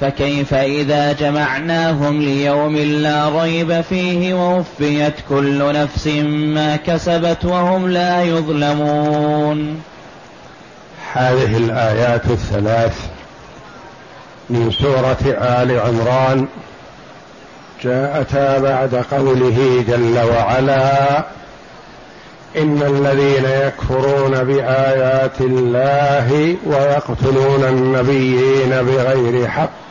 فكيف إذا جمعناهم ليوم لا ريب فيه ووفيت كل نفس ما كسبت وهم لا يظلمون. هذه الآيات الثلاث من سورة آل عمران. جاءتا بعد قوله جل وعلا إن الذين يكفرون بآيات الله ويقتلون النبيين بغير حق.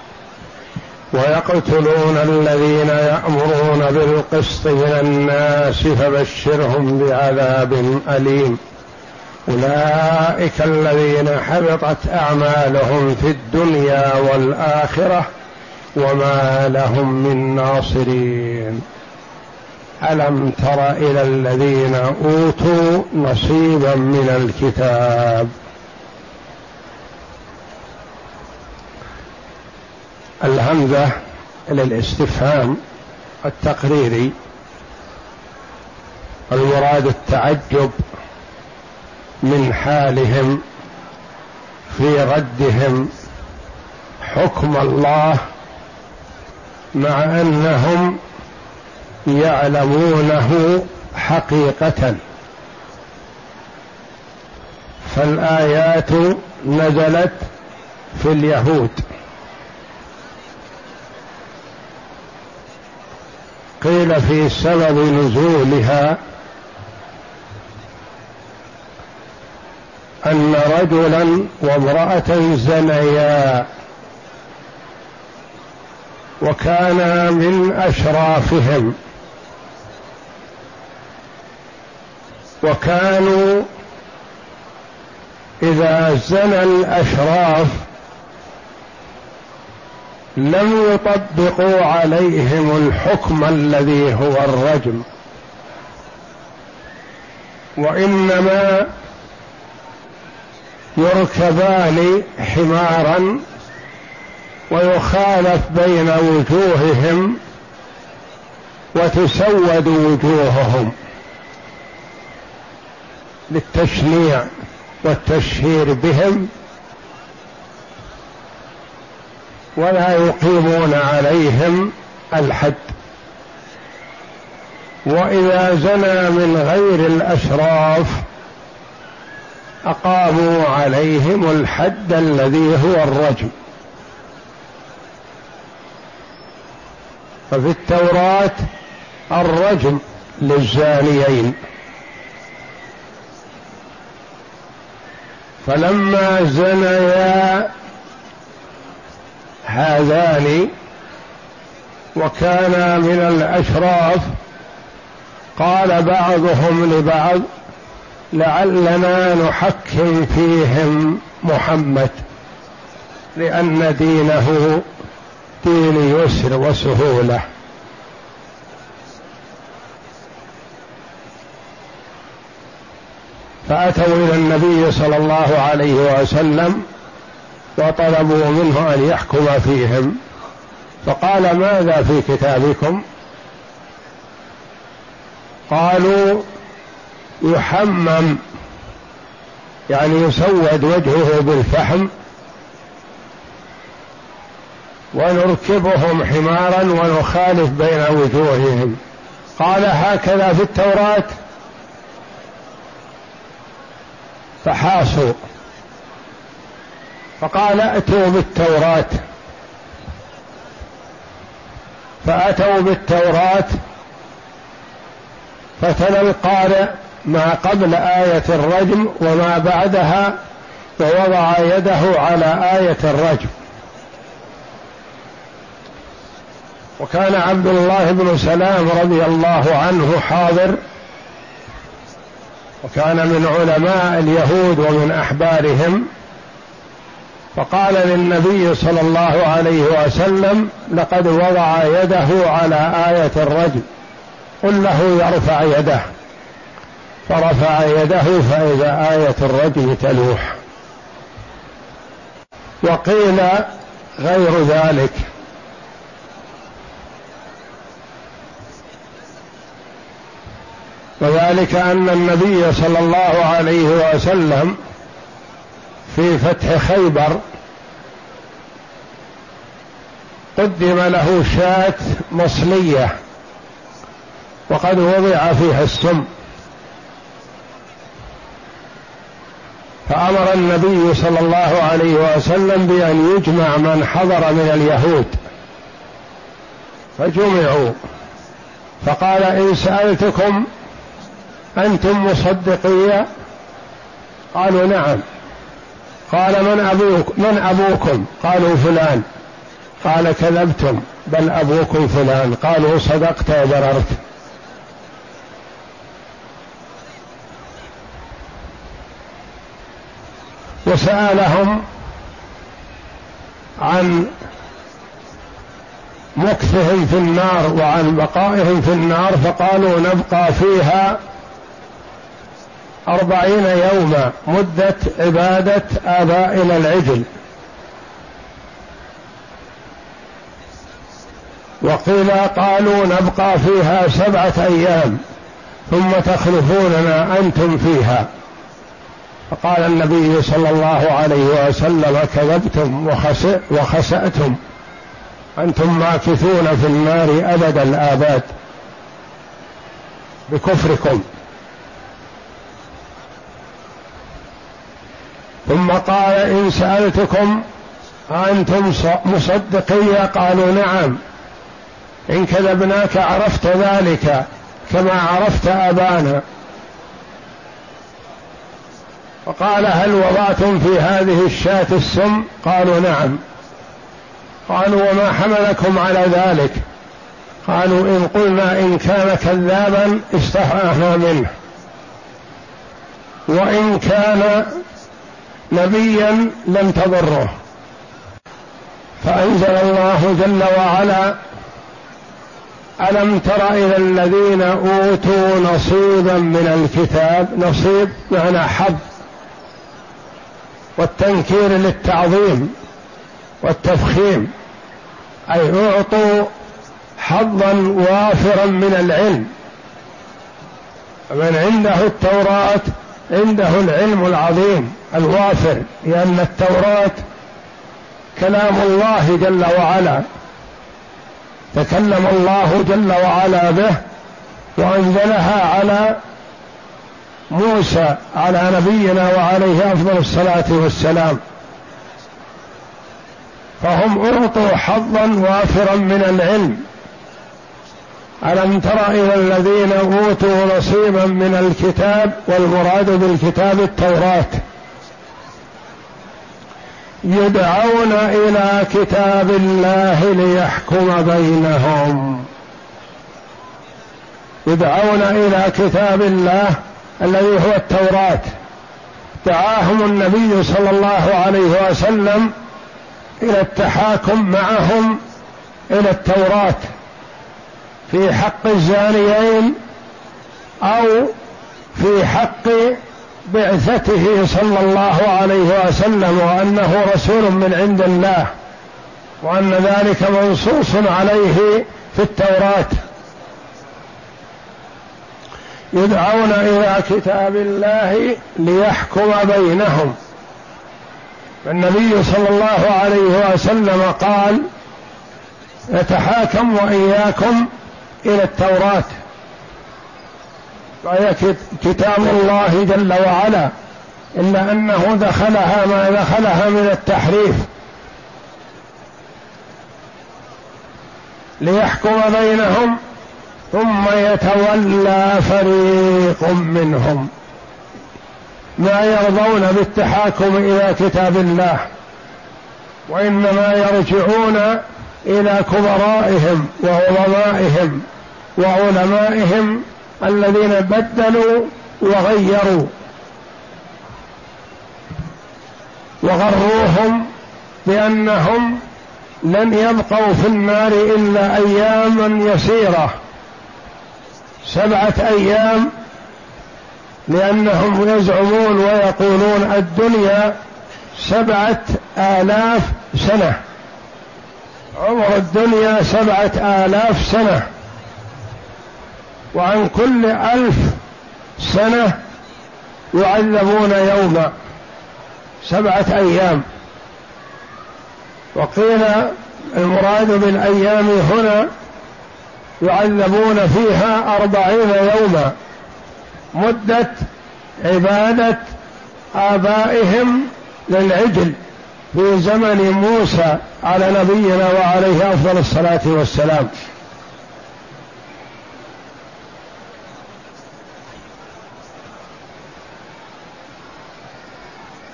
ويقتلون الذين يأمرون بالقسط من الناس فبشرهم بعذاب أليم. أولئك الذين حبطت أعمالهم في الدنيا والآخرة وما لهم من ناصرين. ألم تر إلى الذين أوتوا نصيبا من الكتاب؟ الهمزة للاستفهام التقريري المراد التعجب من حالهم في ردهم حكم الله مع أنهم يعلمونه حقيقة. فالآيات نزلت في اليهود. قيل في سبب نزولها أن رجلا وامرأة زنيا وكانا من أشرافهم وكانوا إذا زنى الأشراف لم يطبقوا عليهم الحكم الذي هو الرجم. وإنما يركبان حمارا ويخالف بين وجوههم وتسود وجوههم للتشنيع والتشهير بهم ولا يقيمون عليهم الحد. وإذا زنى من غير الأشراف أقاموا عليهم الحد الذي هو الرجم. ففي التوراة الرجم للزانيين. فلما زنيا هذان وكانا من الأشراف قال بعضهم لبعض لعلنا نحكم فيهم محمد لأن دينه دين يسر وسهولة. فأتوا إلى النبي صلى الله عليه وسلم وطلبوا منه أن يحكم فيهم. فقال ماذا في كتابكم؟ قالوا يحمم يعني يسود وجهه بالفحم ونركبهم حمارا ونخالف بين وجوههم. قال هكذا في التوراة؟ فحاصوا. فقال ائتوا بالتوراة. فأتوا بالتوراة فتلا القارئ ما قبل آية الرجم وما بعدها ووضع يده على آية الرجم. وكان عبد الله بن سلام رضي الله عنه حاضر. وكان من علماء اليهود ومن أحبارهم. فقال للنبي صلى الله عليه وسلم لقد وضع يده على آية الرجل قل له يرفع يده. فرفع يده فإذا آية الرجل تلوح. وقيل غير ذلك. وذلك أن النبي صلى الله عليه وسلم في فتح خيبر قدم له شاة مصلية وقد وضع فيها السم. فأمر النبي صلى الله عليه وسلم بأن يجمع من حضر من اليهود. فجمعوا. فقال إن سألتكم أنتم مصدقية؟ قالوا نعم. قال من أبوك من أبوكم؟ قالوا فلان. قال كذبتم بل أبوكم فلان. قالوا صدقت وبررت. وسألهم عن مكثهم في النار وعن بقائهم في النار فقالوا نبقى فيها أربعين يوما مدة عبادة آبائنا العجل. وقيل قالوا نبقى فيها سبعة أيام ثم تخلفوننا أنتم فيها. فقال النبي صلى الله عليه وسلم كذبتم وخسأتم. أنتم ماكثون في النار أبد الآباد. بكفركم. ثم قال إن سألتكم أنتم مصدقية قالوا نعم. إن كذبناك عرفت ذلك كما عرفت أبانا. وقال هل وضعتم في هذه الشاة السم؟ قالوا نعم. قالوا وما حملكم على ذلك؟ قالوا إن قلنا إن كان كذابا استحانا منه. وإن كان نبيا لم تضره. فأنزل الله جل وعلا ألم تر إلى الذين أوتوا نصيبا من الكتاب؟ نصيب معنى حظ والتنكير للتعظيم والتفخيم. أي أعطوا حظا وافرا من العلم. من عنده التوراة عنده العلم العظيم الوافر لأن التوراة كلام الله جل وعلا. تكلم الله جل وعلا به وأنزلها على موسى على نبينا وعليه أفضل الصلاة والسلام. فهم أعطوا حظا وافرا من العلم. ألم تر إلى الذين أوتوا نصيبا من الكتاب والمراد بالكتاب التوراة؟ يدعون إلى كتاب الله ليحكم بينهم. يدعون إلى كتاب الله الذي هو التوراة. دعاهم النبي صلى الله عليه وسلم إلى التحاكم معهم إلى التوراة. في حق الزانيين أو في حق بعثته صلى الله عليه وسلم وأنه رسول من عند الله وأن ذلك منصوص عليه في التوراة. يدعون إلى كتاب الله ليحكم بينهم. النبي صلى الله عليه وسلم قال يتحاكم وإياكم إلى التوراة. وهي كتاب الله جل وعلا. إلا أنه دخلها ما دخلها من التحريف. ليحكم بينهم ثم يتولى فريق منهم. ما يرضون بالتحاكم إلى كتاب الله وإنما يرجعون إلى كبرائهم وعظمائهم. وعلمائهم الذين بدلوا وغيروا. وغروهم بأنهم لن يبقوا في النار إلا أياما يسيرة. سبعة أيام لأنهم يزعمون ويقولون الدنيا سبعة آلاف سنة. عمر الدنيا سبعة آلاف سنة. وعن كل ألف سنة يعذبون يوما سبعة أيام. وقيل المراد بالأيام هنا يعذبون فيها أربعين يوما. مدة عبادة آبائهم للعجل في زمن موسى على نبينا وعليه أفضل الصلاة والسلام.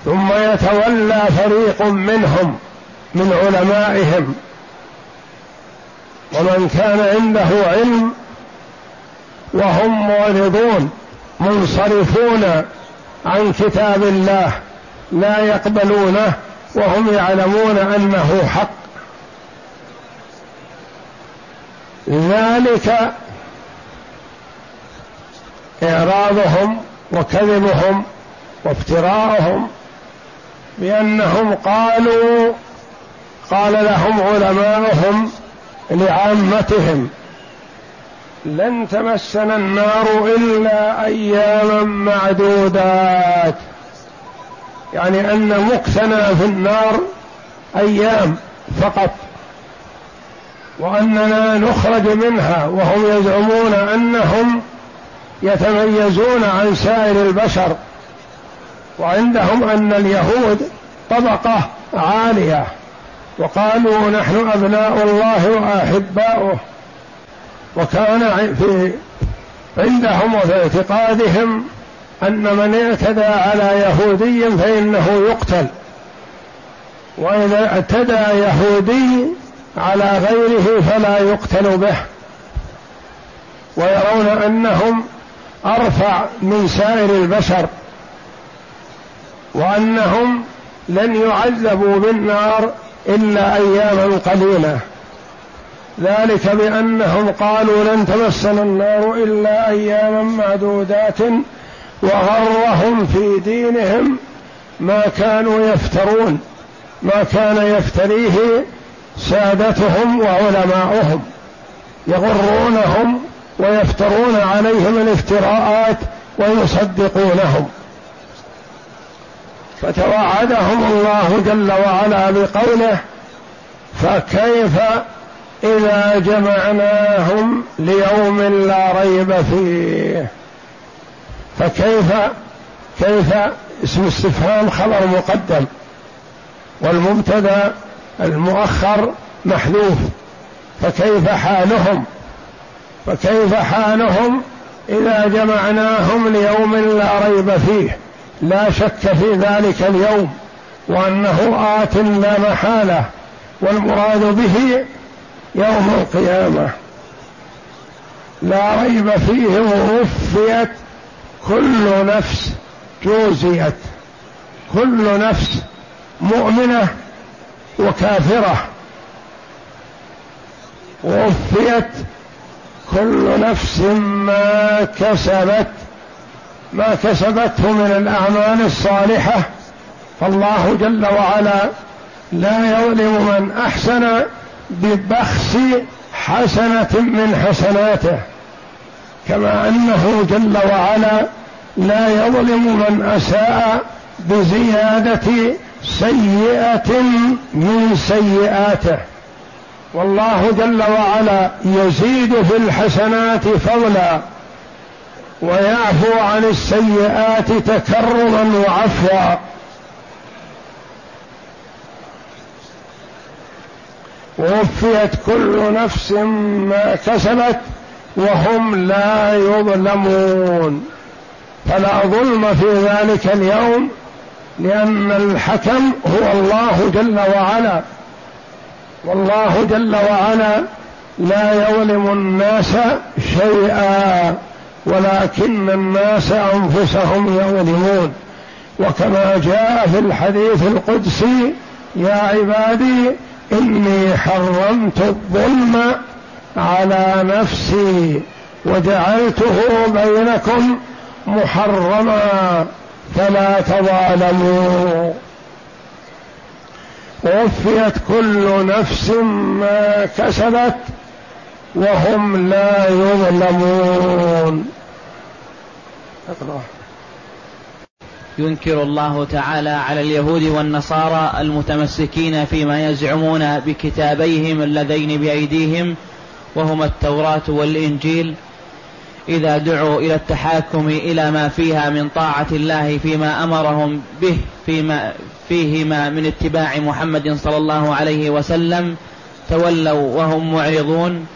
ثم يتولى فريق منهم من علمائهم. ومن كان عنده علم وهم معرضون منصرفون عن كتاب الله لا يقبلونه وهم يعلمون أنه حق. ذلك إعراضهم وكذبهم وافتراءهم بأنهم قالوا قال لهم علماؤهم لعامتهم لن تمسنا النار إلا أياما معدودات. يعني أن مكثنا في النار أيام فقط وأننا نخرج منها وهم يزعمون أنهم يتميزون عن سائر البشر. وعندهم أن اليهود طبقة عالية وقالوا نحن أبناء الله وأحباؤه وكان في عندهم وفي اعتقادهم أن من اعتدى على يهودي فإنه يقتل وإذا اعتدى يهودي على غيره فلا يقتل به ويرون أنهم أرفع من سائر البشر. وأنهم لن يعذبوا بالنار إلا أياما قليلة. ذلك بأنهم قالوا لن تمسنا النار إلا أياما معدودات وغرهم في دينهم ما كانوا يفترون ما كان يفتريه سادتهم وعلماؤهم. يغرونهم ويفترون عليهم الافتراءات ويصدقونهم. فتوعدهم الله جل وعلا بقوله فكيف إذا جمعناهم ليوم لا ريب فيه؟ فكيف كيف؟ اسم استفهام خبر مقدم والمبتدا المؤخر محذوف. فكيف حالهم؟ فكيف حالهم إذا جمعناهم ليوم لا ريب فيه؟ لا شك في ذلك اليوم وأنه آت لا محالة والمراد به يوم القيامة. لا ريب فيه ووفيت كل نفس جوزيت كل نفس مؤمنة وكافرة. ووفيت كل نفس ما كسبت ما كسبته من الأعمال الصالحة فالله جل وعلا لا يظلم من أحسن ببخس حسنة من حسناته كما أنه جل وعلا لا يظلم من أساء بزيادة سيئة من سيئاته. والله جل وعلا يزيد في الحسنات فضلا. ويعفو عن السيئات تكرما وعفوا. ووفيت كل نفس ما كسبت وهم لا يظلمون. فلا ظلم في ذلك اليوم لأن الحكم هو الله جل وعلا. والله جل وعلا لا يظلم الناس شيئا. ولكن الناس أنفسهم يظلمون. وكما جاء في الحديث القدسي يا عبادي إني حرمت الظلم على نفسي وجعلته بينكم محرما فلا تظالموا. ووفيت كل نفس ما كسبت وهم لا يظلمون. ينكر الله تعالى على اليهود والنصارى المتمسكين فيما يزعمون بكتابيهم اللذين بأيديهم وهما التوراة والإنجيل. إذا دعوا إلى التحاكم إلى ما فيها من طاعة الله فيما أمرهم به فيما فيهما من اتباع محمد صلى الله عليه وسلم تولوا وهم معرضون.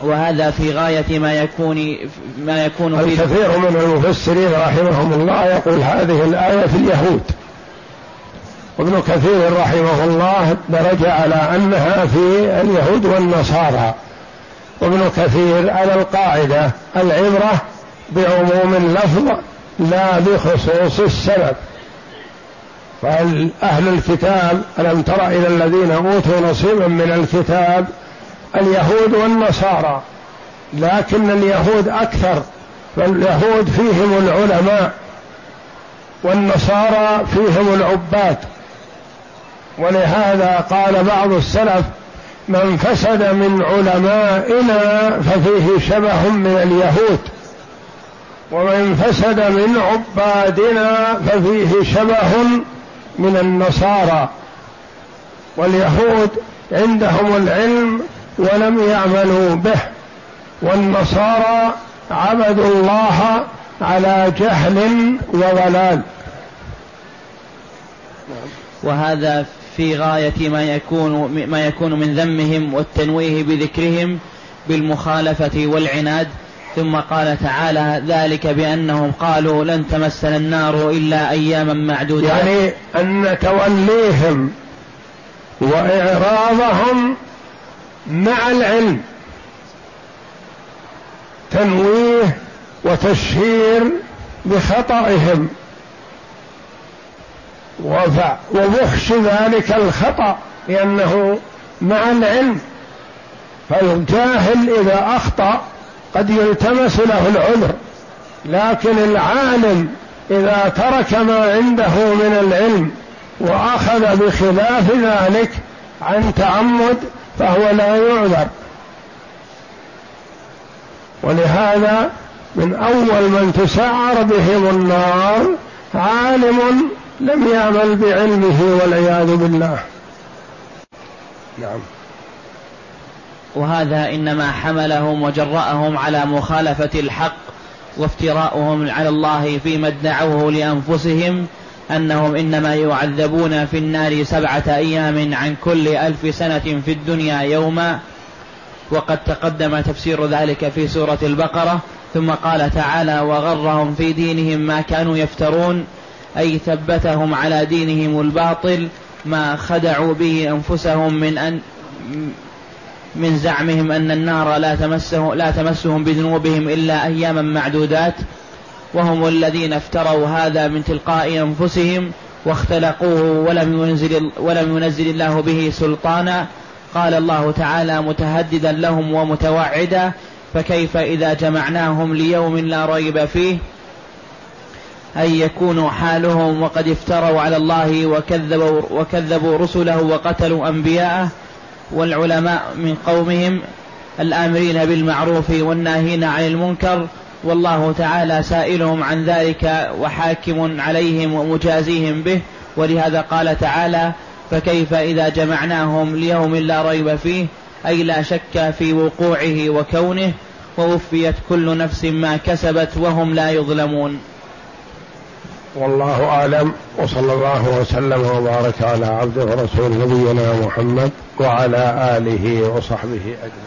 وهذا في غاية ما يكون ما يكون في الكثير من المفسرين رحمهم الله يقول هذه الآية في اليهود. وابن كثير رحمه الله درج على أنها في اليهود والنصارى. وابن كثير على القاعدة العبرة بعموم اللفظ لا بخصوص السبب. فأهل الكتاب ألم تر إلى الذين أوتوا نصيبا من الكتاب اليهود والنصارى لكن اليهود أكثر فاليهود فيهم العلماء والنصارى فيهم العباد. ولهذا قال بعض السلف من فسد من علمائنا ففيه شبه من اليهود ومن فسد من عبادنا ففيه شبه من النصارى. واليهود عندهم العلم ولم يعملوا به. والنصارى عبدوا الله على جهل وضلال. وهذا في غاية ما يكون ما يكون من ذمهم والتنويه بذكرهم بالمخالفة والعناد. ثم قال تعالى ذلك بأنهم قالوا لن تمسنا النار إلا أياما معدودة يعني أن توليهم وإعراضهم مع العلم. تنويه وتشهير بخطئهم. وفحش ذلك الخطأ لأنه مع العلم. فالجاهل إذا أخطأ قد يلتمس له العذر. لكن العالم إذا ترك ما عنده من العلم وأخذ بخلاف ذلك عن تعمد فهو لا يعذر. ولهذا من أول من تسعر بهم النار عالم لم يعمل بعلمه والعياذ بالله. نعم. وهذا إنما حملهم وجرأهم على مخالفة الحق وافتراؤهم على الله فيما ادعوه لأنفسهم أنهم إنما يعذبون في النار سبعة أيام عن كل ألف سنة في الدنيا يوما. وقد تقدم تفسير ذلك في سورة البقرة. ثم قال تعالى وغرهم في دينهم ما كانوا يفترون. أي ثبتهم على دينهم الباطل ما خدعوا به أنفسهم من أن من زعمهم أن النار لا تمسه لا تمسهم بذنوبهم إلا أياما معدودات. وهم الذين افتروا هذا من تلقاء أنفسهم واختلقوه ولم ينزل ولم ينزل الله به سلطانا. قال الله تعالى متهددا لهم ومتوعدا. فكيف إذا جمعناهم ليوم لا ريب فيه؟ أن يكونوا حالهم وقد افتروا على الله وكذبوا, وكذبوا رسله وقتلوا أنبياءه. والعلماء من قومهم الآمرين بالمعروف والناهين عن المنكر والله تعالى سائلهم عن ذلك وحاكم عليهم ومجازيهم به ولهذا قال تعالى فكيف إذا جمعناهم ليوم لا ريب فيه أي لا شك في وقوعه وكونه ووفيت كل نفس ما كسبت وهم لا يظلمون. والله أعلم وصلى الله وسلم وبارك على عبده ورسول نبينا محمد وعلى آله وصحبه أجمعين.